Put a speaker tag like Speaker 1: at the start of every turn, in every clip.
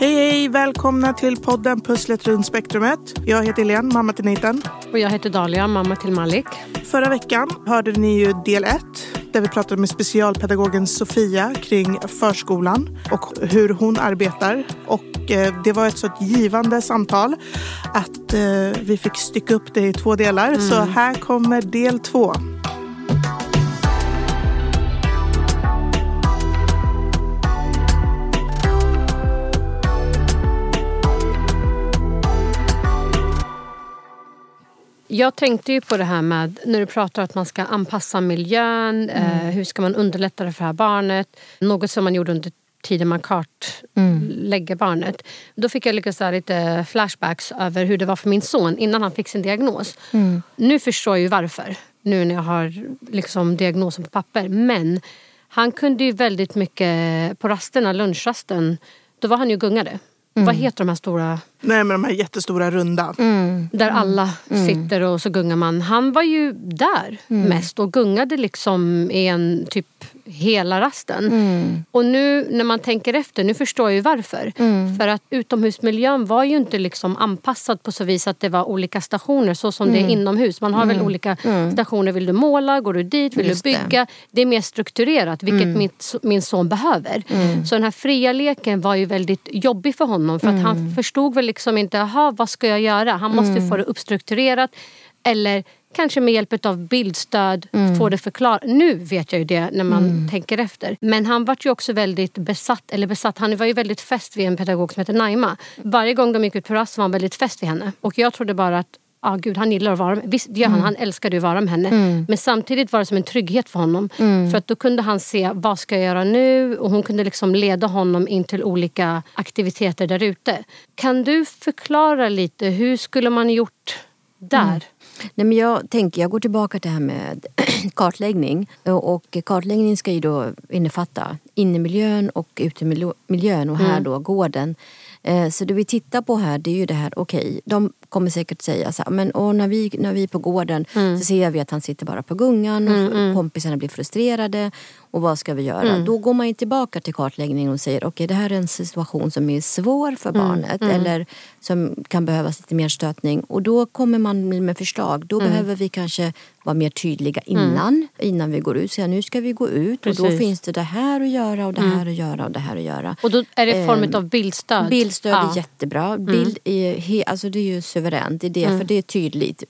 Speaker 1: Hej hej! Välkomna till podden Pusslet runt spektrumet. Jag heter Helene, mamma till Nathan.
Speaker 2: Och jag heter Dalia, mamma till Malik.
Speaker 1: Förra veckan hörde ni ju del ett där vi pratade med specialpedagogen Sofia kring förskolan och hur hon arbetar. Och eh, det var ett så givande samtal att eh, vi fick stycka upp det i två delar. Mm. Så här kommer del två.
Speaker 2: Jag tänkte ju på det här med när du pratar att man ska anpassa miljön. Eh, mm. Eh, hur ska man underlätta det för det här barnet? Något som man gjorde under tiden man kartlägger mm. barnet. Då fick jag liksom lite flashbacks över hur det var för min son innan han fick sin diagnos. Mm. Nu förstår jag ju varför. Nu när jag har liksom diagnosen på papper. Men han kunde ju väldigt mycket på rasterna, lunchrasten. Då var han ju gungade. Mm. Vad heter de här stora?
Speaker 1: Nej men de här jättestora runda.
Speaker 2: Mm. Där alla mm. sitter och så gungar man. Han var ju där mm. mest och gungade liksom i en typ hela rasten. Mm. Och nu när man tänker efter, nu förstår jag ju varför. Mm. För att utomhusmiljön var ju inte liksom anpassad på så vis att det var olika stationer så som mm. det är inomhus. Man har väl mm. olika mm. stationer. Vill du måla? Går du dit? Vill Just du bygga? Det. det. är mer strukturerat, vilket mm. mitt, min son behöver. Så den här fria leken var ju väldigt jobbig för honom. För att han förstod väl liksom inte, jaha vad ska jag göra? Han måste få det uppstrukturerat. Eller kanske med hjälp av bildstöd mm. få det förklarat. Nu vet jag ju det när man mm. tänker efter. Men han var ju också väldigt besatt, eller besatt, han var ju väldigt fäst vid en pedagog som heter Naima. Varje gång de gick ut på rast var han väldigt fäst vid henne. Och jag trodde bara att ah, gud, han gillar att vara med Visst gör han, mm. han älskade att vara med henne. Mm. Men samtidigt var det som en trygghet för honom. Mm. För att då kunde han se, vad ska jag göra nu? Och hon kunde liksom leda honom in till olika aktiviteter där ute. Kan du förklara lite, hur skulle man gjort där? Mm.
Speaker 3: Nej, men jag tänker, jag går tillbaka till det här med kartläggning. Och kartläggning ska ju då innefatta innemiljön och utemiljön och här mm. då gården. Eh, så det vi tittar på här det är ju det här, okej, okay, de kommer säkert säga så här, men och när, vi, när vi är på gården mm. så ser vi att han sitter bara på gungan och mm, mm. kompisarna blir frustrerade och vad ska vi göra? Mm. Då går man ju tillbaka till kartläggningen och säger okej okay, det här är en situation som är svår för mm. barnet eller som kan behövas lite mer stötning och då kommer man med förslag. Då behöver vi kanske vara mer tydliga innan, innan vi går ut. Säga nu ska vi gå ut Precis. och då finns det det här att göra och det här att göra och det här att göra.
Speaker 2: Och då är det i form av bildstöd?
Speaker 3: Bildstöd ja. är jättebra. Bild är, alltså det är ju suveränt i det för det är tydligt.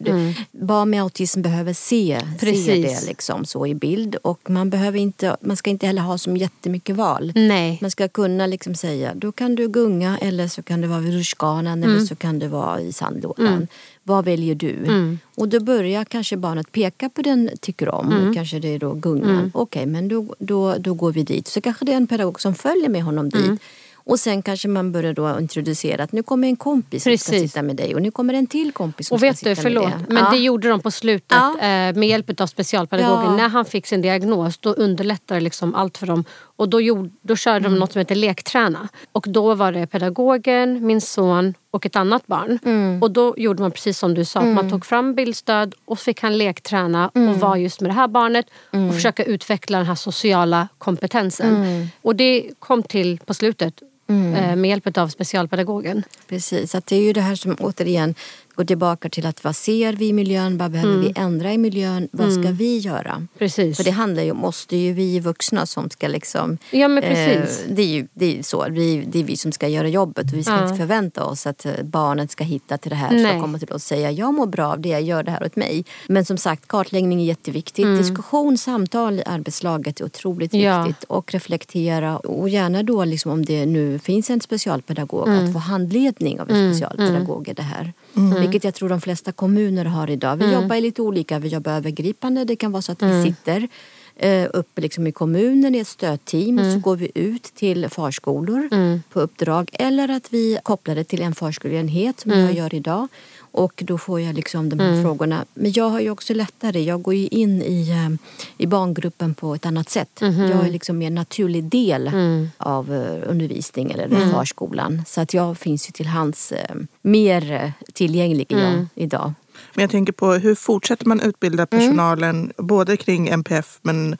Speaker 3: Barn med autism behöver se, se det liksom så i bild och man behöver inte man ska inte heller ha så jättemycket val.
Speaker 2: Nej.
Speaker 3: Man ska kunna liksom säga, då kan du gunga eller så kan det vara vid rutschkanan mm. eller så kan det vara i sandlådan. Mm. Vad väljer du? Mm. Och då börjar kanske barnet peka på den tycker om. Mm. Kanske det är då gungan. Mm. Okej, okay, men då, då, då går vi dit. Så kanske det är en pedagog som följer med honom dit. Och sen kanske man börjar då introducera att nu kommer en kompis Precis. som ska sitta med dig och nu kommer en till kompis som
Speaker 2: och vet
Speaker 3: ska
Speaker 2: du,
Speaker 3: sitta
Speaker 2: förlåt,
Speaker 3: med dig.
Speaker 2: Men ja. det gjorde de på slutet ja. Eh, med hjälp av specialpedagogen. Ja. När han fick sin diagnos då underlättade liksom allt för dem. Och då, gjorde, då körde mm. de något som heter lekträna. Och då var det pedagogen, min son och ett annat barn. Mm. Och då gjorde man precis som du sa. Mm. Man tog fram bildstöd och så fick han lekträna mm. och vara just med det här barnet och mm. försöka utveckla den här sociala kompetensen. Mm. Och det kom till på slutet mm. med hjälp av specialpedagogen.
Speaker 3: Precis, att det är ju det här som återigen går tillbaka till att vad ser vi i miljön, vad behöver mm. vi ändra i miljön, vad ska mm. vi göra?
Speaker 2: Precis.
Speaker 3: För det handlar ju om oss, är ju vi vuxna som ska liksom...
Speaker 2: Ja men precis.
Speaker 3: Eh, det är ju det är så, vi, det är vi som ska göra jobbet och vi ska ja. inte förvänta oss att eh, barnet ska hitta till det här, Nej. ska komma till oss och säga jag mår bra av det, jag gör det här åt mig. Men som sagt, kartläggning är jätteviktigt. Mm. Diskussion, samtal i arbetslaget är otroligt ja. viktigt och reflektera och gärna då liksom om det nu finns en specialpedagog mm. att få handledning av en mm. specialpedagog i det här. Mm. Vilket jag tror de flesta kommuner har idag. Vi mm. jobbar lite olika. Vi jobbar övergripande. Det kan vara så att vi mm. sitter eh, uppe liksom i kommunen i ett stödteam och så mm. går vi ut till förskolor mm. på uppdrag. Eller att vi kopplar det till en förskoleenhet som jag gör idag. Och då får jag liksom de här mm. frågorna. Men jag har ju också lättare. Jag går ju in i, eh, i barngruppen på ett annat sätt. Mm. Jag är liksom en naturlig del mm. av eh, undervisning eller mm. förskolan. Så att jag finns ju till hands eh, mer tillgänglig jag mm. idag.
Speaker 1: Men jag tänker på hur fortsätter man utbilda mm. personalen både kring NPF men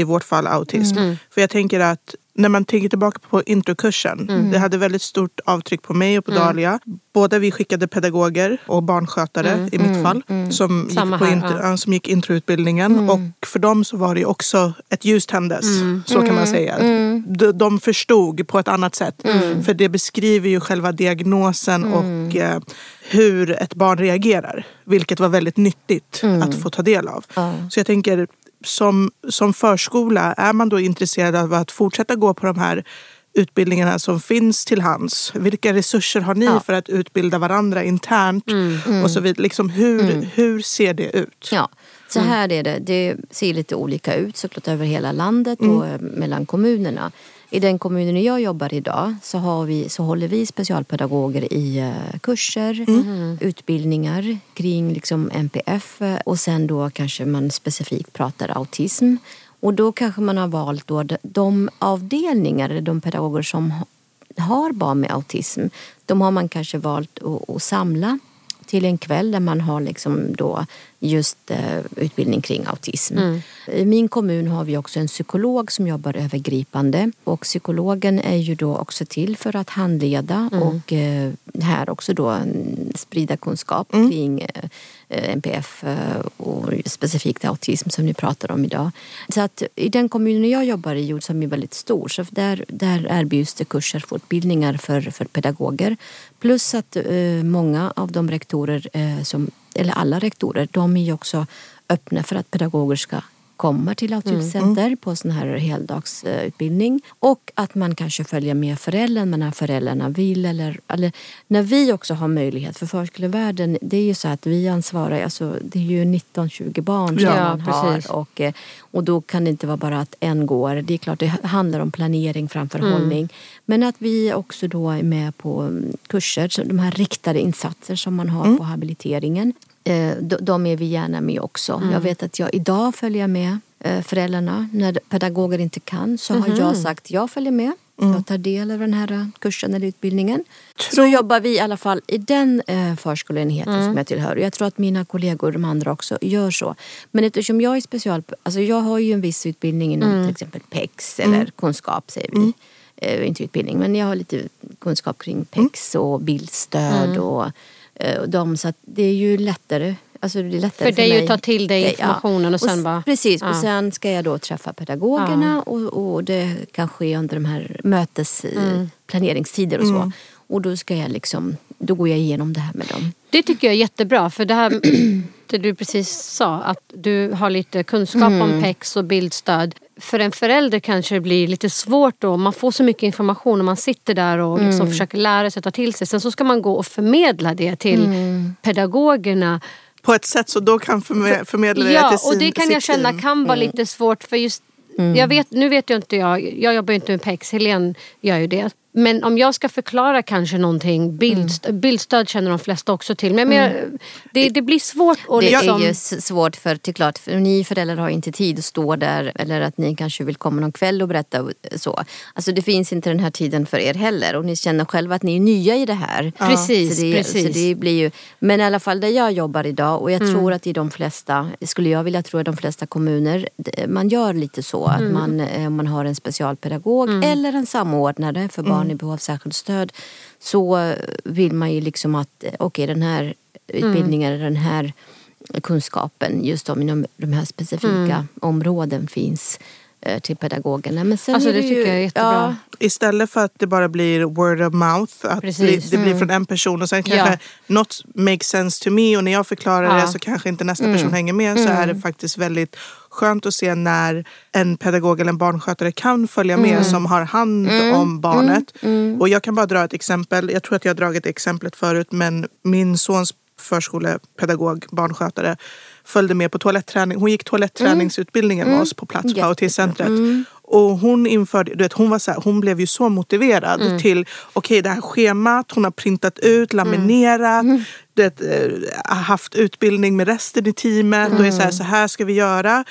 Speaker 1: i vårt fall autism. Mm. För jag tänker att när man tänker tillbaka på introkursen, mm. det hade väldigt stort avtryck på mig och på mm. Dahlia. Båda vi skickade pedagoger och barnskötare mm. i mitt mm. fall mm. som, gick på intro, ja. som gick introutbildningen. Och för dem så var det också ett ljus tändes, så kan man säga. De, de förstod på ett annat sätt. För det beskriver ju själva diagnosen och eh, hur ett barn reagerar. Vilket var väldigt nyttigt att få ta del av. Så jag tänker som, som förskola, är man då intresserad av att fortsätta gå på de här utbildningarna som finns till hands? Vilka resurser har ni ja. för att utbilda varandra internt? Mm, mm. Och så vidare. Liksom hur, mm. hur ser det ut?
Speaker 3: Ja, så mm. här är det. Det ser lite olika ut såklart över hela landet och mm. mellan kommunerna. I den kommunen jag jobbar idag så, har vi, så håller vi specialpedagoger i uh, kurser, mm. utbildningar kring liksom NPF och sen då kanske man specifikt pratar autism. Och då kanske man har valt då de avdelningar, de pedagoger som har barn med autism, de har man kanske valt att, att samla till en kväll där man har liksom då just eh, utbildning kring autism. Mm. I min kommun har vi också en psykolog som jobbar övergripande och psykologen är ju då också till för att handleda mm. och eh, här också då mm, sprida kunskap mm. kring NPF eh, och specifikt autism som ni pratar om idag. Så att i den kommunen jag jobbar i, som är väldigt stor, så där, där erbjuds det kurser, fortbildningar för, för pedagoger. Plus att eh, många av de rektorer eh, som eller alla rektorer, de är ju också öppna för att pedagoger ska komma till autismcenter mm. på sån här heldagsutbildning. Och att man kanske följer med föräldern när föräldrarna vill. Eller, eller när vi också har möjlighet, för förskolevärlden, det är ju så att vi ansvarar, alltså, det är ju 19-20 barn som ja, man har. Och, eh, och då kan det inte vara bara att en går. Det är klart det handlar om planering, framförhållning. Mm. Men att vi också då är med på mm, kurser, de här riktade insatser som man har mm. på habiliteringen. Eh, de är vi gärna med också. Mm. Jag vet att jag idag följer med eh, föräldrarna. När pedagoger inte kan så har jag mhm. sagt jag följer med. Mm. Jag tar del av den här eh, kursen eller utbildningen. Så jobbar vi i alla fall i den förskoleenheten mm. som jag tillhör. Jag tror att mina kollegor, de andra också, gör så. Men eftersom jag är special... Alltså jag har ju en viss utbildning inom mm. till exempel PEX eller mm. kunskap säger vi. Mm. Eh, inte utbildning men jag har lite kunskap kring PEX mm. och bildstöd och Eh, dem så det är ju lättare. Alltså det är lättare
Speaker 2: för, för dig att ta till dig informationen och sen bara...
Speaker 3: Precis, ja. och sen ska jag då träffa pedagogerna ja. och, och, det kan ske under de här mötesplaneringstider mm. och så. Mm. Och då ska jag liksom, då går jag igenom det här med dem.
Speaker 2: Det tycker jag är jättebra för det här det du precis sa att du har lite kunskap mm. om PEX och bildstöd för en förälder kanske det blir lite svårt då. Man får så mycket information och man sitter där och liksom mm. försöker lära sig att ta till sig. Sen så ska man gå och förmedla det till mm. pedagogerna.
Speaker 1: På ett sätt så då kan förmedla det
Speaker 2: ja,
Speaker 1: till sin
Speaker 2: och det kan jag känna kan vara mm. lite svårt för just Mm. Jag vet, nu vet jag inte jag, jag jobbar inte med PEX, Helene gör ju det. Men om jag ska förklara kanske någonting, bildst mm. bildstöd känner de flesta också till. Men, mm. det, det, blir svårt
Speaker 3: att Det liksom... är ju svårt för, klart, för ni föräldrar har inte tid att stå där eller att ni kanske vill komma någon kväll och berätta så. Alltså det finns inte den här tiden för er heller och ni känner själva att ni är nya i det här.
Speaker 2: Ja. Precis,
Speaker 3: så det,
Speaker 2: precis.
Speaker 3: Så det blir ju, men i alla fall där jag jobbar idag och jag mm. tror att i de flesta, skulle jag vilja tro att de flesta kommuner, man gör lite så. Att mm. man, eh, man har en specialpedagog mm. eller en samordnare för barn i behov av särskilt stöd så vill man ju liksom att eh, okej okay, den här utbildningen mm. den här kunskapen just om inom de här specifika mm. områden finns eh, till pedagogerna.
Speaker 2: Men sen alltså, det, det ju, tycker jag är jättebra.
Speaker 1: Ja, istället för att det bara blir word of mouth, att bli, det blir mm. från en person och sen kanske ja. något makes sense to me och när jag förklarar ja. det så kanske inte nästa person mm. hänger med så är det mm. faktiskt väldigt skönt att se när en pedagog eller en barnskötare kan följa med mm. som har hand mm. om barnet. Mm. mm. Och jag kan bara dra ett exempel. Jag tror att jag har dragit exemplet förut men min sons förskolepedagog, barnskötare följde med på toaletträning. Hon gick toaletträningsutbildningen med mm. oss på plats på autismcentret. Mm. Och hon införde, du vet, hon, var så här, hon blev ju så motiverad mm. till okej okay, det här schemat, hon har printat ut, laminerat, mm. det, äh, haft utbildning med resten i teamet mm. och är så här, så här ska vi göra.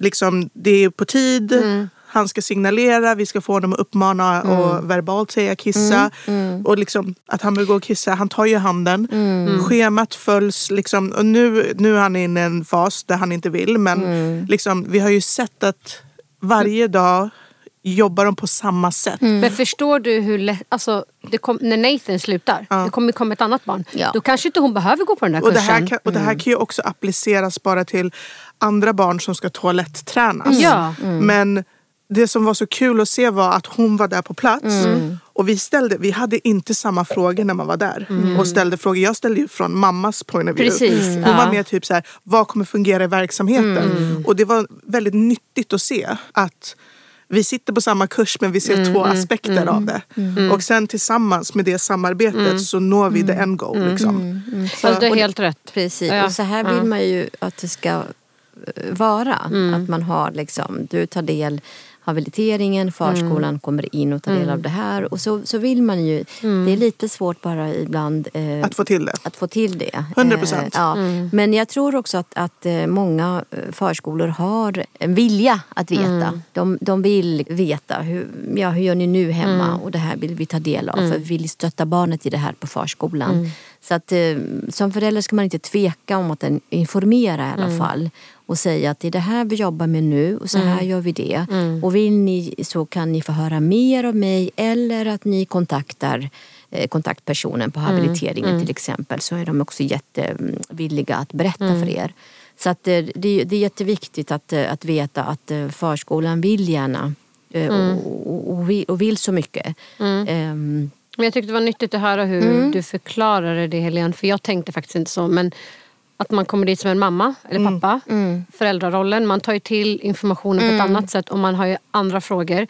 Speaker 1: Liksom, det är på tid. Mm. Han ska signalera, vi ska få honom att uppmana mm. och verbalt säga kissa. Mm. Mm. Och liksom, att han vill gå och kissa, han tar ju handen. Mm. Schemat följs. Liksom, och nu, nu är han inne i en fas där han inte vill. Men liksom, vi har ju sett att varje dag jobbar de på samma sätt.
Speaker 2: Mm. Men förstår du hur lätt, alltså, kom, när Nathan slutar, ja. det kommer komma ett annat barn. Ja. Då kanske inte hon behöver gå på den där
Speaker 1: kursen.
Speaker 2: Och
Speaker 1: det här kan, och det här mm. kan ju också appliceras bara till andra barn som ska toaletttränas.
Speaker 2: Ja.
Speaker 1: Mm. Men det som var så kul att se var att hon var där på plats. Mm. Och vi, ställde, vi hade inte samma frågor när man var där. Mm. Och ställde frågor. Jag ställde ju från mammas point of view.
Speaker 2: Precis,
Speaker 1: hon ja. var mer typ så här, vad kommer fungera i verksamheten? Mm. Och det var väldigt nyttigt att se att vi sitter på samma kurs men vi ser mm, två mm, aspekter mm, av det. Mm. Och sen tillsammans med det samarbetet mm. så når vi the end goal. Liksom.
Speaker 2: Så, alltså, det är helt rätt.
Speaker 3: Precis, ja. och så här vill man ju att det ska eh, vara. Att man har liksom, du tar del habiliteringen, förskolan mm. kommer in och tar del av mm. det här. Och så, så vill man ju, mm. det är lite svårt bara ibland
Speaker 1: eh, att få till det.
Speaker 3: Att få till det.
Speaker 1: 100 procent.
Speaker 3: Eh, ja. Mm. Men jag tror också att, att eh, många eh, förskolor har en vilja att veta. Mm. De, de vill veta, hur, ja, hur gör ni nu hemma? Mm. Och det här vill vi ta del av. För vi vill stötta barnet i det här på förskolan. Så att eh, som förälder ska man inte tveka om att informera i alla fall och säga att det är det här vi jobbar med nu och så här mm. gör vi det. Mm. Och vill ni så kan ni få höra mer av mig eller att ni kontaktar eh, kontaktpersonen på mm. habiliteringen mm. till exempel så är de också jättevilliga att berätta för mm. er. Så att eh, det, det är jätteviktigt att, eh, att veta att förskolan vill gärna och, och, vill, och vill så mycket. Um,
Speaker 2: men jag tyckte det var nyttigt att höra hur mm. du förklarade det Helene. För jag tänkte faktiskt inte så. Men att man kommer dit som en mamma eller mm. pappa. Mm. Föräldrarollen. Man tar ju till informationen på ett mm. annat sätt och man har ju andra frågor.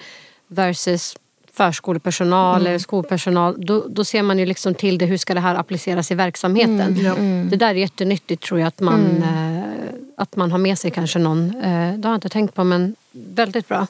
Speaker 2: Versus förskolepersonal mm. eller skolpersonal. Då, då ser man ju liksom till det. Hur ska det här appliceras i verksamheten? Mm. Ja. Det där är jättenyttigt tror jag att man, eh, att man har med sig kanske någon. Eh, det har jag inte tänkt på men väldigt bra.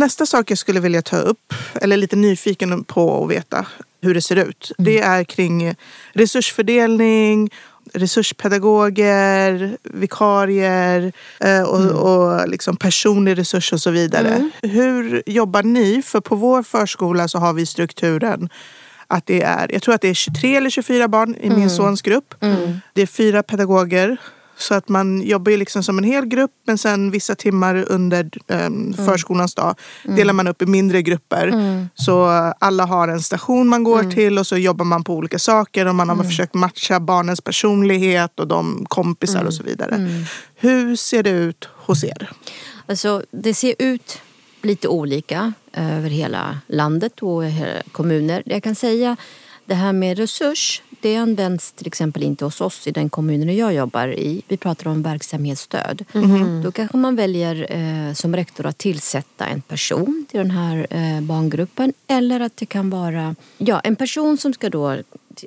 Speaker 1: Nästa sak jag skulle vilja ta upp, eller lite nyfiken på att veta hur det ser ut. Mm. Det är kring resursfördelning, resurspedagoger, vikarier eh, och, mm. och liksom personlig resurs och så vidare. Mm. Hur jobbar ni? För på vår förskola så har vi strukturen att det är, jag tror att det är 23 eller 24 barn i min mm. sons grupp. Mm. Det är fyra pedagoger så att man jobbar ju liksom som en hel grupp men sen vissa timmar under um, förskolans dag mm. delar man upp i mindre grupper. Mm. Så alla har en station man går mm. till och så jobbar man på olika saker och man har mm. försökt matcha barnens personlighet och de kompisar och mm. så vidare. Mm. Hur ser det ut hos er?
Speaker 3: Alltså det ser ut lite olika över hela landet och kommuner. Jag kan säga det här med resurs det används till exempel inte hos oss i den kommunen jag jobbar i. Vi pratar om verksamhetsstöd. Mm. Då kanske man väljer eh, som rektor att tillsätta en person till den här eh, barngruppen. Eller att det kan vara ja, en person som ska då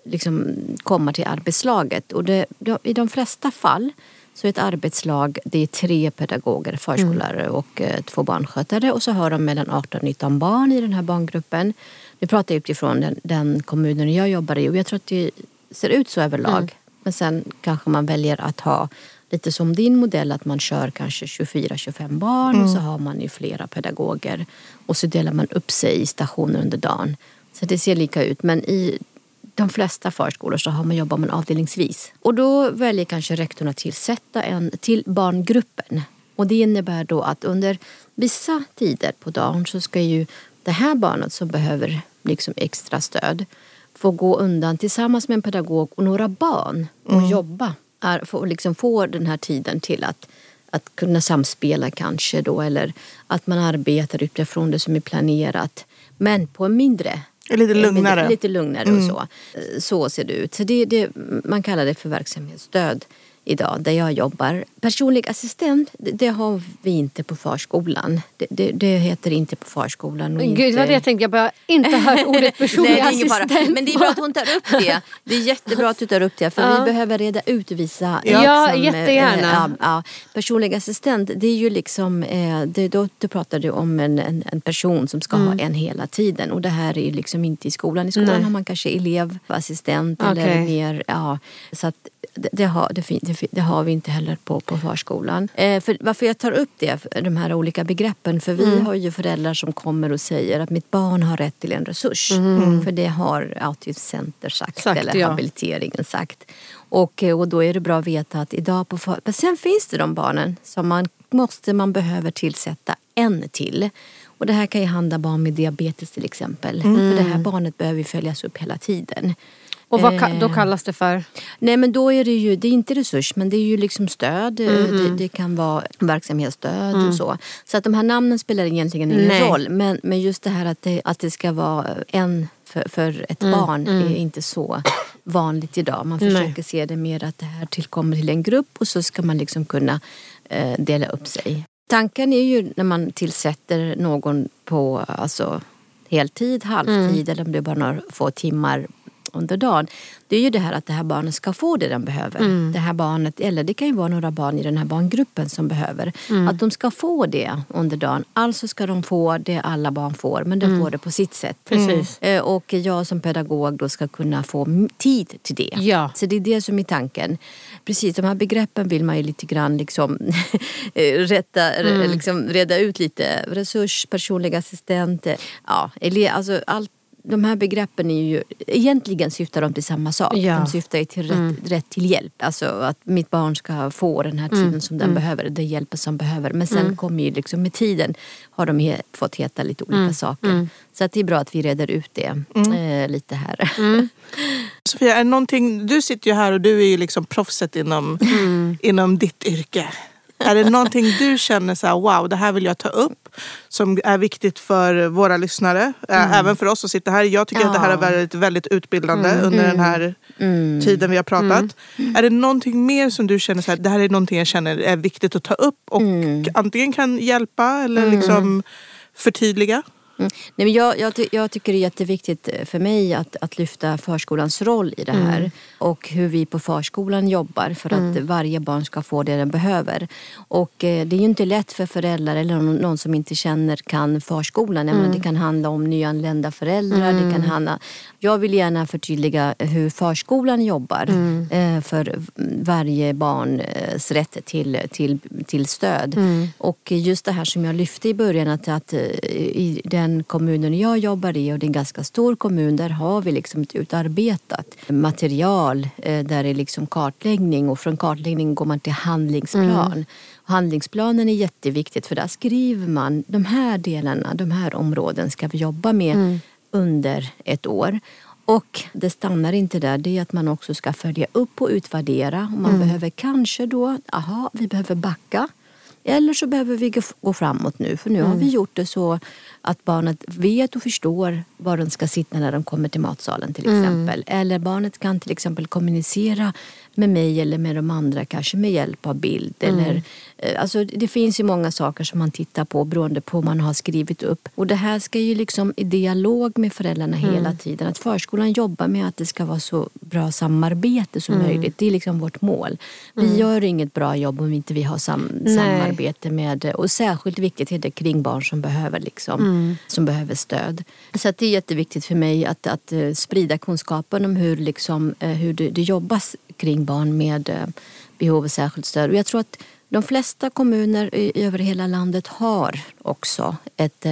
Speaker 3: liksom komma till arbetslaget. Och det, I de flesta fall så ett arbetslag det är tre pedagoger, förskollärare mm. och eh, två barnskötare. Och så har de mellan 18 och 19 barn i den här barngruppen. Nu pratar jag utifrån den, den kommunen jag jobbar i och jag tror att det ser ut så överlag. Mm. Men sen kanske man väljer att ha lite som din modell att man kör kanske 24-25 barn mm. och så har man ju flera pedagoger. Och så delar man upp sig i stationer under dagen. Så det ser lika ut. Men i de flesta förskolor så har man jobbat man avdelningsvis. Och då väljer kanske rektorn att tillsätta en till barngruppen. Och det innebär då att under vissa tider på dagen så ska ju det här barnet som behöver liksom extra stöd få gå undan tillsammans med en pedagog och några barn och mm. jobba. Är, få, liksom få den här tiden till att, att kunna samspela kanske då eller att man arbetar utifrån det som är planerat. Men på en mindre
Speaker 1: Lite lugnare.
Speaker 3: Lite lugnare mm. och så. Så ser det ut. Så det, det, man kallar det för verksamhetsstöd idag där jag jobbar. Personlig assistent, det har vi inte på förskolan. Det, det, det heter inte på förskolan.
Speaker 2: Gud, inte... vad det jag tänkte. Jag bara inte hört ordet personlig Nej, assistent.
Speaker 3: Men det är bra att hon tar upp det. Det är jättebra att du tar upp det för ja. vi behöver reda ut vissa...
Speaker 2: Ja, liksom, jättegärna.
Speaker 3: Äh, ja, personlig assistent, det är ju liksom... Äh, det, då, då pratar du om en, en, en person som ska mm. ha en hela tiden och det här är liksom inte i skolan. I skolan Nej. har man kanske elevassistent okay. eller mer... Ja, så att det, det, har, det, det, det, har vi inte heller på, på på förskolan. Eh, för varför jag tar upp det, de här olika begreppen, för vi mm. har ju föräldrar som kommer och säger att mitt barn har rätt till en resurs. Mm. För det har Autismcenter sagt, sagt eller ja. habiliteringen sagt. Och, eh, och då är det bra att veta att idag på för... Men sen finns det de barnen som man måste, man behöver tillsätta en till. Och det här kan ju handla om barn med diabetes till exempel. Mm. För det här barnet behöver följas upp hela tiden.
Speaker 2: Och vad då eh. kallas det för?
Speaker 3: Nej men då är det ju, det är inte resurs men det är ju liksom stöd. Mm. Det, det, kan vara verksamhetsstöd mm. och så. Så att de här namnen spelar egentligen ingen Nej. roll. Men, men just det här att det, att det ska vara en för, för ett mm. barn är mm. inte så vanligt idag. Man försöker Nej. se det mer att det här tillkommer till en grupp och så ska man liksom kunna eh, dela upp sig. Tanken är ju när man tillsätter någon på alltså, heltid, halvtid mm. eller om det är bara några få timmar under dagen. Det är ju det här att det här barnet ska få det den behöver. Mm. Det här barnet, eller det kan ju vara några barn i den här barngruppen som behöver. Mm. Att de ska få det under dagen. Alltså ska de få det alla barn får men de mm. får det på sitt sätt.
Speaker 2: Precis.
Speaker 3: Eh, och jag som pedagog då ska kunna få tid till det.
Speaker 2: Ja.
Speaker 3: Så det är det som är tanken. Precis, de här begreppen vill man ju lite grann liksom rätta, mm. liksom reda ut lite. Resurs, personlig assistent, ja, alltså allt de här begreppen är ju, egentligen syftar de till samma sak. Ja. De syftar ju till rätt, mm. rätt, till hjälp. Alltså att mitt barn ska få den här tiden mm. som den mm. behöver, den hjälpen som behöver. Men sen mm. kommer ju liksom med tiden har de he, fått heta lite olika mm. saker. Mm. Så att det är bra att vi reder ut det eh, lite här.
Speaker 1: Sofia, är någonting, du sitter ju här och du är ju liksom proffset inom, inom ditt yrke. Är det någonting du känner så här, wow, det här vill jag ta upp som är viktigt för våra lyssnare? Mm. Även för oss som sitter här. Jag tycker ja. att det här är väldigt, väldigt utbildande mm. under den här mm. tiden vi har pratat. Mm. Är det någonting mer som du känner så här, det här är någonting jag känner är viktigt att ta upp och mm. antingen kan hjälpa eller mm. liksom förtydliga?
Speaker 3: Mm. Nej, men jag, jag, jag, tycker det är jätteviktigt för mig att, att lyfta förskolans roll i det här. Mm. Och hur vi på förskolan jobbar för att mm. varje barn ska få det den behöver. Och eh, det är ju inte lätt för föräldrar eller någon, någon som inte känner kan förskolan. Mm. Menar, det kan handla om nyanlända föräldrar. Det kan mm. handla, jag vill gärna förtydliga hur förskolan jobbar mm. eh, för varje barns rätt till, till, till stöd. Och just det här som jag lyfte i början att, att eh, i den den kommunen jag jobbar i och det är en ganska stor kommun, där har vi liksom ett utarbetat material eh, där det är liksom kartläggning och från kartläggning går man till handlingsplan. Mm. Handlingsplanen är jätteviktigt för där skriver man de här delarna, de här områden ska vi jobba med mm. under ett år. Och det stannar inte där, det är att man också ska följa upp och utvärdera. Och man mm. behöver kanske då, aha, vi behöver backa. Eller så behöver vi gå framåt nu för nu mm. har vi gjort det så att barnet vet och förstår var de ska sitta när de kommer till matsalen till mm. exempel. Mm. Eller barnet kan till exempel kommunicera med mig eller med de andra kanske med hjälp av bild. Mm. Eller, eh, alltså, det finns ju många saker som man tittar på beroende på vad man har skrivit upp. Och det här ska ju liksom i dialog med föräldrarna mm. hela tiden. Att förskolan jobbar med att det ska vara så bra samarbete som mm. möjligt. Det är liksom vårt mål. Vi mm. gör inget bra jobb om inte vi har sam samarbete med, och särskilt viktigt är det kring barn som behöver, liksom, mm. som behöver stöd. Så det är jätteviktigt för mig att, att eh, sprida kunskapen om hur, liksom, eh, hur det, det jobbas kring barn med eh, behov av särskilt stöd. Och jag tror att de flesta kommuner över hela landet har också ett,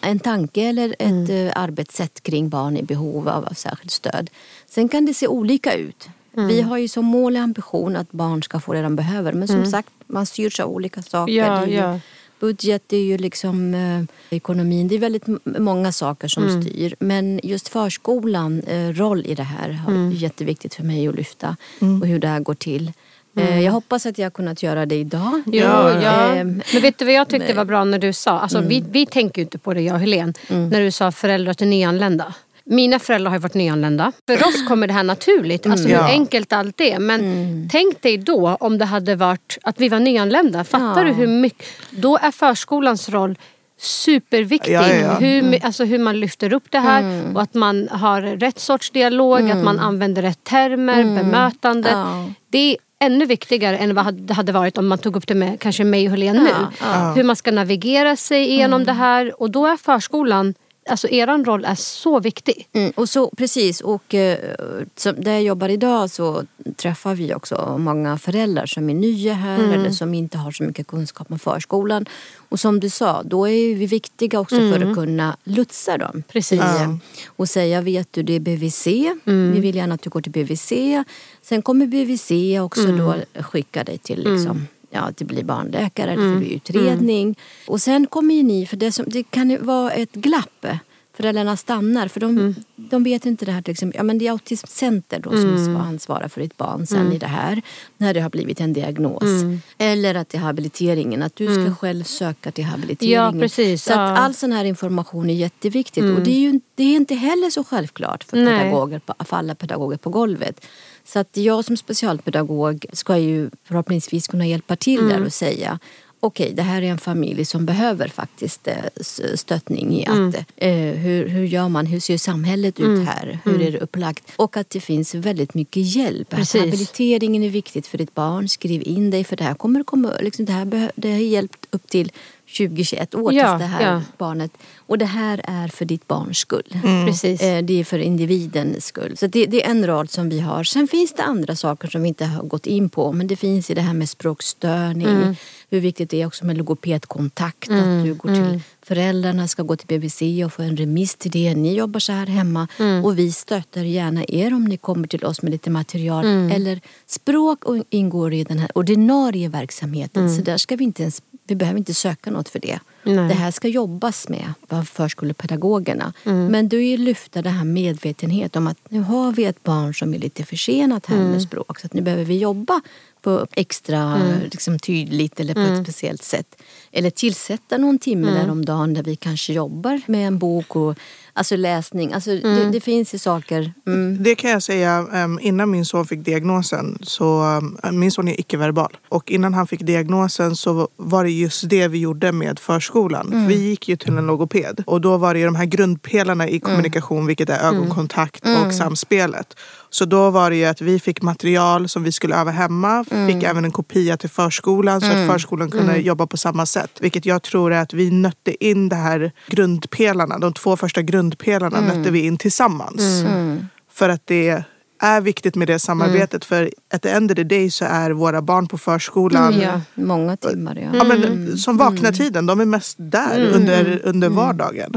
Speaker 3: en tanke eller ett mm. Arbetssätt kring barn i behov av särskilt stöd. Sen kan det se olika ut. Mm. Vi har ju som mål och ambition att barn ska få det de behöver. Men som mm. sagt, man styrs av olika saker.
Speaker 2: Ja, ja
Speaker 3: budget, det är ju liksom eh, ekonomin. Det är väldigt många saker som mm. styr. Men just förskolan eh, roll i det här är mm. jätteviktigt för mig att lyfta. Mm. Och hur det här går till. Eh, mm. Jag hoppas att jag har kunnat göra det idag.
Speaker 2: Jo, ja. Eh, men vet du vad jag tyckte var bra när du sa? Alltså, mm. vi, vi tänker ju inte på det jag och Helene. Mm. När du sa föräldrar till nyanlända. Mina föräldrar har varit nyanlända. För oss kommer det här naturligt. Alltså mm. hur enkelt allt är. Men mm. tänk dig då om det hade varit att vi var nyanlända. Fattar ja. du hur mycket? Då är förskolans roll superviktig. Ja, ja, hur, mm. alltså hur man lyfter upp det här mm. och att man har rätt sorts dialog, mm. att man använder rätt termer, mm. bemötande. Ja. Det är ännu viktigare än vad det hade varit om man tog upp det med kanske mig och Helene nu. Hur man ska navigera sig igenom mm. det här och då är förskolan Alltså er roll är så viktig.
Speaker 3: Mm, och så, precis, och eh, där jag jobbar idag så träffar vi också många föräldrar som är nya här mm. eller som inte har så mycket kunskap om förskolan. Och som du sa, då är vi viktiga också mm. för att kunna lotsa dem.
Speaker 2: Precis. Ja.
Speaker 3: Och säga, vet du det är BVC, mm. vi vill gärna att du går till BVC. Sen kommer BVC också mm. då skicka dig till liksom, mm ja, det blir barnläkare, mm. det blir utredning. Mm. Och sen kommer ju ni, för det, som, det kan ju vara ett glapp. Föräldrarna stannar för de, mm. de vet inte det här till exempel. Ja, men det är autismcenter då som mm. ansvarar för ditt barn sen mm. i det här. När det har blivit en diagnos. Mm. Eller att det är habiliteringen, att du ska själv söka till habiliteringen.
Speaker 2: Ja, precis,
Speaker 3: så
Speaker 2: ja.
Speaker 3: att all sån här information är jätteviktigt. Och det är ju det är inte heller så självklart för, pedagoger, för alla pedagoger på golvet. Så att jag som specialpedagog ska ju förhoppningsvis kunna hjälpa till mm. där och säga okej, okay, det här är en familj som behöver faktiskt eh, stöttning i att mm. eh, hur, hur gör man, hur ser samhället ut mm. här, hur mm. är det upplagt? Och att det finns väldigt mycket hjälp. Precis. Att habiliteringen är viktigt för ditt barn, skriv in dig för det här kommer komma, liksom det här, det har hjälpt upp till 20-21 år ja, tills det här ja. barnet. Och det här är för ditt barns skull.
Speaker 2: Mm. Precis.
Speaker 3: Eh, det är för individens skull. Så det, det, är en rad som vi har. Sen finns det andra saker som vi inte har gått in på. Men det finns i det här med språkstörning. Mm. Hur viktigt det är också med logopedkontakt. Mm. Att du går till mm. föräldrarna, ska gå till BVC och få en remiss till det. Ni jobbar så här hemma. Mm. Och vi stöttar gärna er om ni kommer till oss med lite material. Mm. Eller språk ingår i den här ordinarie verksamheten. Så där ska vi inte ens vi behöver inte söka något för det. Nej. Det här ska jobbas med av förskolepedagogerna. Mm. Men du är lyfta den här medvetenhet om att nu har vi ett barn som är lite försenat här mm. med språk så att nu behöver vi jobba på extra mm. liksom, tydligt eller på ett mm. speciellt sätt. Eller tillsätta någon timme mm. där om dagen där vi kanske jobbar med en bok och Alltså läsning, alltså mm. det, det, finns ju saker.
Speaker 1: Mm. Det kan jag säga, um, innan min son fick diagnosen så, um, min son är icke-verbal. Och innan han fick diagnosen så var det just det vi gjorde med förskolan. Mm. Vi gick ju till en logoped och då var det de här grundpelarna i kommunikation mm. vilket är ögonkontakt och mm. samspelet. Så då var det ju att vi fick material som vi skulle öva hemma. Mm. Fick även en kopia till förskolan så mm. att förskolan kunde mm. jobba på samma sätt. Vilket jag tror är att vi nötte in de här grundpelarna. De två första grundpelarna mm. nötte vi in tillsammans. Mm. För att det är viktigt med det samarbetet. För at the end of the day så är våra barn på förskolan.
Speaker 3: Ja, många timmar ja.
Speaker 1: ja men, som vaknar tiden, de är mest där under, under vardagen.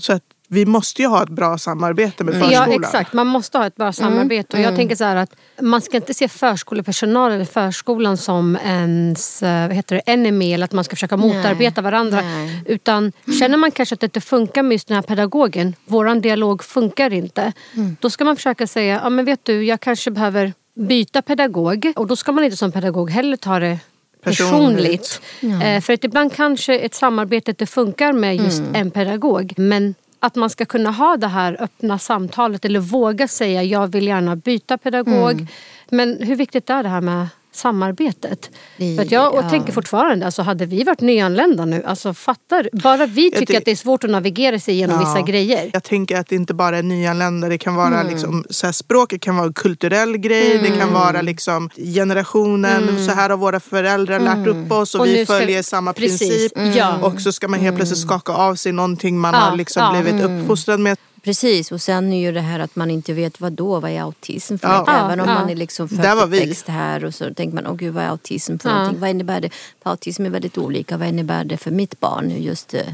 Speaker 1: Så att vi måste ju ha ett bra samarbete med förskolan.
Speaker 2: Ja exakt, man måste ha ett bra samarbete. Mm. Och jag mm. tänker så här att man ska inte se förskolepersonal eller förskolan som ens eh, vad heter det, enemy eller att man ska försöka motarbeta Nej. varandra. Nej. Utan känner man kanske att det inte funkar med just den här pedagogen, våran dialog funkar inte. Mm. Då ska man försöka säga, ja men vet du jag kanske behöver byta pedagog. Och då ska man inte som pedagog heller ta det personligt. personligt. Ja. Eh, för att ibland kanske ett samarbete inte funkar med just mm. en pedagog. Men att man ska kunna ha det här öppna samtalet eller våga säga jag vill gärna byta pedagog. Mm. Men hur viktigt är det här med samarbetet. Vi, För jag ja. tänker fortfarande, alltså hade vi varit nyanlända nu, alltså fattar Bara vi tycker det, att det är svårt att navigera sig genom ja, vissa grejer.
Speaker 1: Jag tänker att det inte bara är nyanlända, det kan vara mm. liksom, så här, språket kan vara en kulturell grej, mm. det kan vara liksom generationen, mm. så här har våra föräldrar lärt upp oss och, och vi följer vi... samma Precis. princip. Ja. Och så ska man helt plötsligt mm. skaka av sig någonting man har liksom blivit mm. uppfostrad med.
Speaker 3: Precis, och sen är ju det här att man inte vet vad då, vad är autism för ja. något? Även om ja. man är liksom född växt här och så tänker man, åh gud vad är autism för ja. någonting? Vad innebär det? För autism är väldigt olika, vad innebär det för mitt barn? Just eh,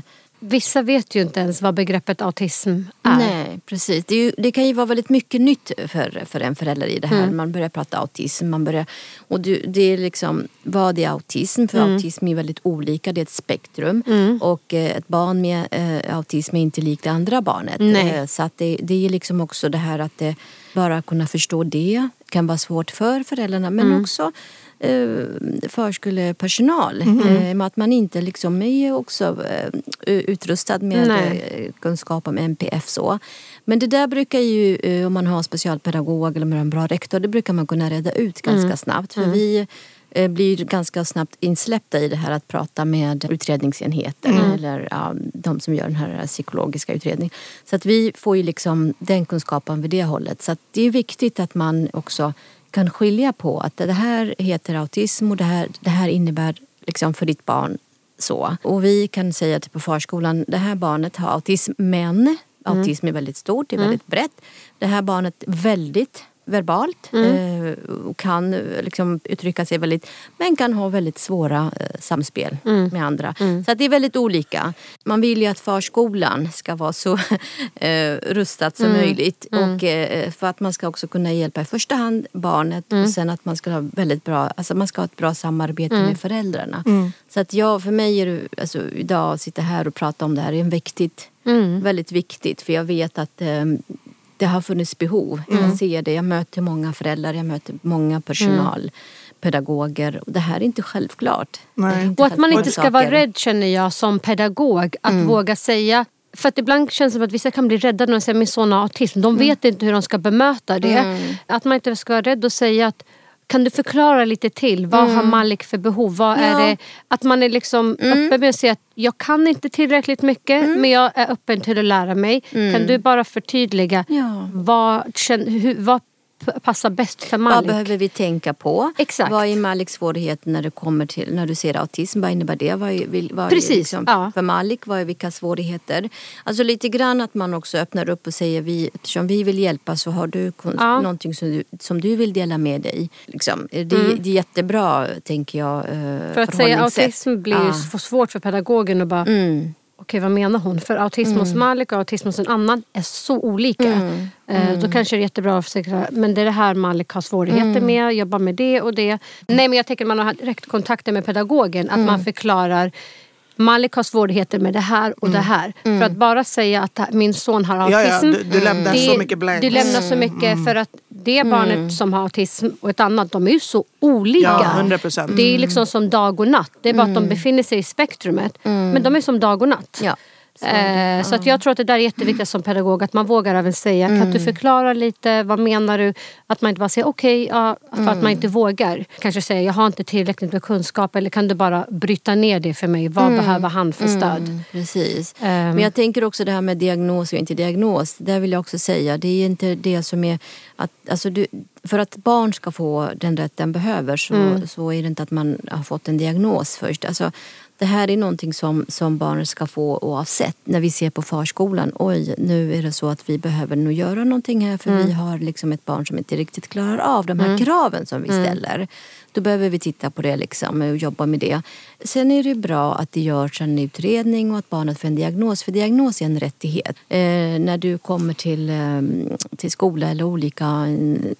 Speaker 2: Vissa vet ju inte ens vad begreppet autism är.
Speaker 3: Nej, precis. Det, ju, det kan ju vara väldigt mycket nytt för, för en förälder i det här. Mm. Man börjar prata autism. Man börjar, och det, det är liksom, vad är autism? För mm. autism är väldigt olika. Det är ett spektrum. Mm. Och eh, ett barn med eh, autism är inte likt det andra barnet. Eh, så att det, det är liksom också det här att bara kunna förstå det kan vara svårt för föräldrarna. Men mm. också förskolepersonal. Mm. Eh, att man inte liksom är också eh, utrustad med eh, kunskap om NPF. Så. Men det där brukar ju, eh, om man har en specialpedagog eller en bra rektor, det brukar man kunna reda ut ganska mm. snabbt. För mm. vi eh, blir ganska snabbt insläppta i det här att prata med utredningsenheten mm. eller ja, de som gör den här psykologiska utredningen. Så att vi får ju liksom den kunskapen vid det hållet. Så det är viktigt att man också kan skilja på att det här heter autism och det här, det här innebär liksom för ditt barn så. Och vi kan säga till på förskolan, det här barnet har autism men autism är väldigt stort, det är väldigt brett. Det här barnet väldigt verbalt mm. eh, och kan eh, liksom uttrycka sig väldigt men kan ha väldigt svåra eh, samspel mm. med andra. Mm. Så det är väldigt olika. Man vill ju att förskolan ska vara så rustad som mm. möjligt mm. och för att man ska också kunna hjälpa i första hand barnet och mm. sen att man ska ha väldigt bra, alltså man ska ha ett bra samarbete med föräldrarna. Så att jag, för mig är det, alltså, idag att sitta här och prata om det här är en viktigt, väldigt viktigt för jag vet att det har funnits behov. Mm. Jag ser det. Jag möter många föräldrar, jag möter många personal. Mm. pedagoger. Det här är inte självklart.
Speaker 2: Nej. Inte och att man inte ska vara rädd känner jag som pedagog att mm. våga säga för att ibland känns det som att vissa kan bli rädda när de säger min son har autism. De mm. vet inte hur de ska bemöta det. Mm. Att man inte ska vara rädd att säga att kan du förklara lite till? Vad mm. har Malik för behov? Vad ja. är det? Att man är liksom mm. öppen med att säga att jag kan inte tillräckligt mycket mm. men jag är öppen till att lära mig. Kan mm. du bara förtydliga ja. vad, hur, vad passar bäst för Malik.
Speaker 3: Vad behöver vi tänka på?
Speaker 2: Exakt.
Speaker 3: Vad är Maliks svårigheter när, det kommer till, när du ser autism? Vad innebär det? Vad är, vad Precis. Är liksom, ja. För Malik, vad är vilka svårigheter? Alltså lite grann att man också öppnar upp och säger vi, eftersom vi vill hjälpa så har du ja. någonting som du, som du vill dela med dig. Liksom. Det, mm. det är jättebra tänker jag.
Speaker 2: Eh, för att säga autism blir ja. svårt för pedagogen att bara mm okej vad menar hon? För autism mm. hos Malik och autism hos en annan är så olika. Mm. Mm. Då kanske det är jättebra att försöka, men det är det här Malik har svårigheter mm. med, jobbar med det och det. Nej men jag tänker att man har direkt kontakter med pedagogen, att man mm. förklarar Malik har svårigheter med det här och mm. det här. Mm. För att bara säga att min son har autism. Ja, ja,
Speaker 1: du, du lämnar det, så mycket blanks.
Speaker 2: Du lämnar så mycket mm. för att det barnet mm. som har autism och ett annat, de är ju så olika. Ja,
Speaker 1: 100%.
Speaker 2: Det är liksom som dag och natt. Det är bara att de mm. befinner sig i spektrumet. Mm. Men de är som dag och natt. Ja. Så, eh, så att jag tror att det där är jätteviktigt som pedagog att man vågar även säga mm. kan du förklara lite, vad menar du? Att man inte bara säger okej, okay, ja, för mm. att man mm. inte vågar. Kanske säga jag har inte tillräckligt med kunskap eller kan du bara bryta ner det för mig? Vad mm. behöver han för stöd? Mm,
Speaker 3: precis. Um. Men jag tänker också det här med diagnos och inte diagnos. Det vill jag också säga, det är inte det som är att, alltså du, för att barn ska få den rätt den behöver så, mm. så är det inte att man har fått en diagnos först. Alltså, det här är någonting som, som barnen ska få oavsett. När vi ser på förskolan, oj nu är det så att vi behöver nog göra någonting här för mm. vi har liksom ett barn som inte riktigt klarar av de här mm. kraven som vi mm. ställer. Då behöver vi titta på det liksom och jobba med det. Sen är det bra att det görs en utredning och att barnet får en diagnos. För diagnos är en rättighet. Eh, när du kommer till, eh, till skola eller olika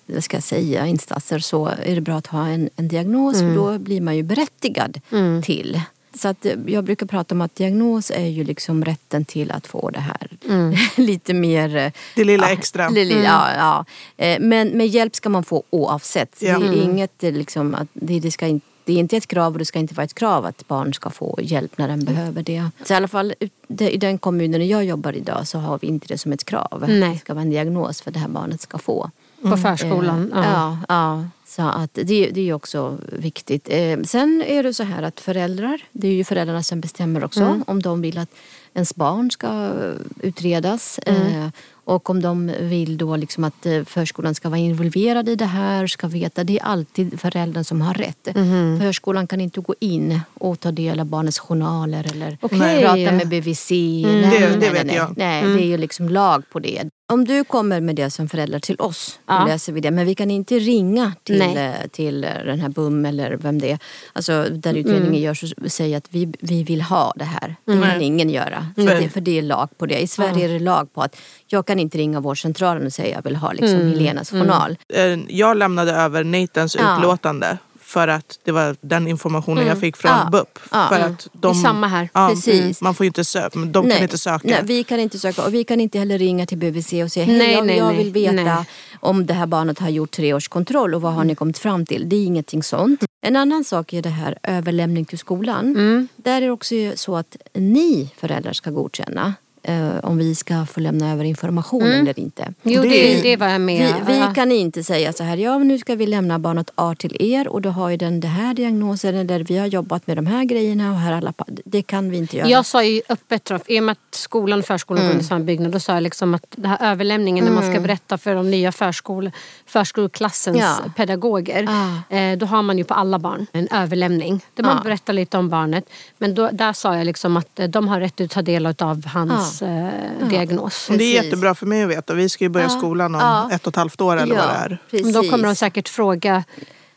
Speaker 3: vad ska jag säga, instanser så är det bra att ha en, en diagnos mm. för då blir man ju berättigad mm. till så att eh, jag brukar prata om att diagnos är ju liksom rätten till att få det här mm. lite mer... Eh,
Speaker 1: det lilla ja, extra.
Speaker 3: Lilla, mm. ja, ja. Eh, men med hjälp ska man få oavsett. Ja. Det är mm. inget liksom, att det, det ska inte det är inte ett krav och det ska inte vara ett krav att barn ska få hjälp när den behöver det. Så i alla fall i den kommunen jag jobbar idag så har vi inte det som ett krav. Nej. Det ska vara en diagnos för det här barnet ska få.
Speaker 2: På förskolan?
Speaker 3: ja. ja, ja. Så att det, det är också viktigt. Eh, sen är det så här att föräldrar, det är ju föräldrarna som bestämmer också mm. om de vill att ens barn ska utredas. Mm. Eh, och om de vill då liksom att eh, förskolan ska vara involverad i det här, ska veta. Det är alltid föräldern som har rätt. Mm. Förskolan kan inte gå in och ta del av barnets journaler eller okay. prata med BVC.
Speaker 1: Mm. Nej, det, det vet
Speaker 3: nej,
Speaker 1: jag.
Speaker 3: Nej, mm. det är ju liksom lag på det. Om du kommer med det som förälder till oss, ja. då läser vi det. Men vi kan inte ringa till, eh, till den här BUM eller vem det är. Alltså där mm. utredningen mm. görs och säger att vi, vi vill ha det här. Det mm. kan ingen göra. För, det, för det är lag på det. I Sverige ja. är det lag på att jag kan inte ringa vårdcentralen och säga att jag vill ha liksom, mm. Helenas mm. journal.
Speaker 1: Eh, jag lämnade över Nathans ja. utlåtande för att det var den informationen mm. jag fick från ja. BUP.
Speaker 2: Ja. För att de, samma här.
Speaker 3: Ja, Precis.
Speaker 1: Man får inte söka, de nej. kan inte söka.
Speaker 3: Nej, vi kan inte söka och vi kan inte heller ringa till BVC och säga hej nej, jag, nej, jag vill veta om det här barnet har gjort treårskontroll och vad har ni kommit fram till. Det är ingenting sånt. En annan sak är det här överlämning till skolan. Mm. Där är det också så att ni föräldrar ska godkänna eh, om vi ska få lämna över information mm. eller inte.
Speaker 2: Jo, det, det var jag med.
Speaker 3: Vi, vi, kan inte säga så här, ja nu ska vi lämna barnet A till er och då har ju den det här diagnosen eller vi har jobbat med de här grejerna och här alla Det kan vi inte göra.
Speaker 2: Jag sa ju öppet, i och med att skolan och förskolan mm. går under samma byggnad, då sa jag liksom att den här överlämningen mm. när man ska mm. berätta för de nya förskol, förskoleklassens ja. pedagoger. Ah. Eh, då har man ju på alla barn en överlämning där man ah. berättar lite om barnet. Men då, där sa jag liksom att eh, de har rätt att ta del av hans ah. Eh, diagnos.
Speaker 1: Det är jättebra för mig att veta. Vi ska ju börja skolan om ett och ett halvt år eller ja, vad det är.
Speaker 2: Precis. Då kommer de säkert fråga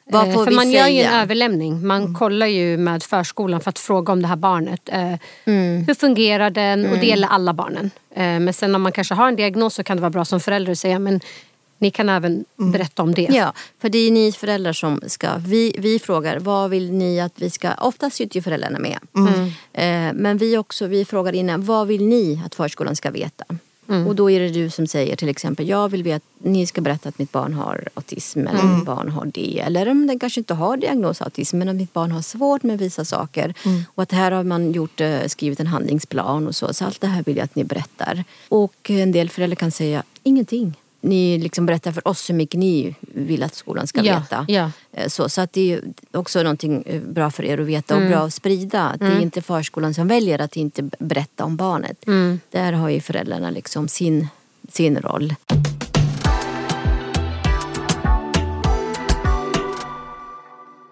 Speaker 2: vad eh, får för vi man säga? gör ju en överlämning. Man mm. kollar ju med förskolan för att fråga om det här barnet. Eh, mm. Hur fungerar den? Mm. Och det gäller alla barnen. Eh, men sen om man kanske har en diagnos så kan det vara bra som förälder att säga men ni kan även mm. berätta om det.
Speaker 3: Ja, för det är ni föräldrar som ska... Vi, vi frågar vad vill ni att vi ska... Oftast sitter ju föräldrarna med. Mm. Eh, men vi också vi frågar innan vad vill ni att förskolan ska veta? Mm. Och då är det du som säger till exempel, jag vill veta, ni ska berätta att mitt barn har autism eller mm. mitt barn har det. Eller om den kanske inte har diagnos autism men att mitt barn har svårt med vissa saker. Mm. Och att här har man gjort, eh, skrivit en handlingsplan och så. Så allt det här vill jag att ni berättar. Och en del föräldrar kan säga ingenting ni liksom berättar för oss hur mycket ni vill att skolan ska ja, veta. Ja. Eh, så, så att det är också någonting eh, bra för er att veta och mm. bra att sprida. Det är mm. inte förskolan som väljer att inte berätta om barnet. Mm. Där har ju föräldrarna liksom sin, sin roll.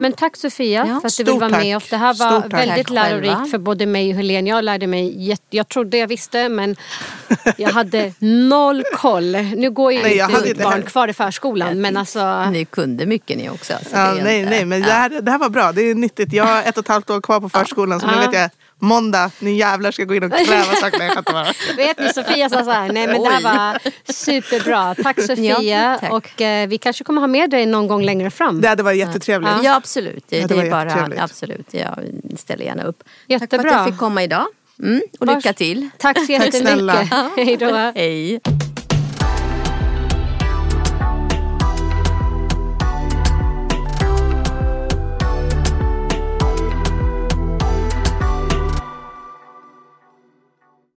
Speaker 2: Men tack Sofia ja. för att du vill vara tack. med oss. Det här var väldigt lärorikt för både mig och Helene. Jag lärde mig, jag trodde jag visste men jag hade noll koll. Nu går ju nej, inte ut barn kvar i förskolan men alltså.
Speaker 3: Ni kunde mycket ni också.
Speaker 1: Ja, nej, inte, nej men det, här, det här var bra. Det är nyttigt. Jag har ett och ett halvt år kvar på förskolan så nu vet jag måndag, ni jävlar ska gå in och kräva saker. Jag.
Speaker 2: Vet ni, Sofia sa så här, nej men det här var superbra. Tack Sofia. Ja, tack. Och eh, vi kanske kommer ha med dig någon gång längre fram.
Speaker 1: Det hade varit jättetrevligt.
Speaker 3: Ja, ja absolut. Det, det, det är bara, absolut. Jag ställer gärna upp. Jättebra. Tack för att jag fick komma idag. Mm, och lycka till.
Speaker 2: Tack så jättemycket.
Speaker 1: Tack
Speaker 2: Hej då.
Speaker 3: Hej.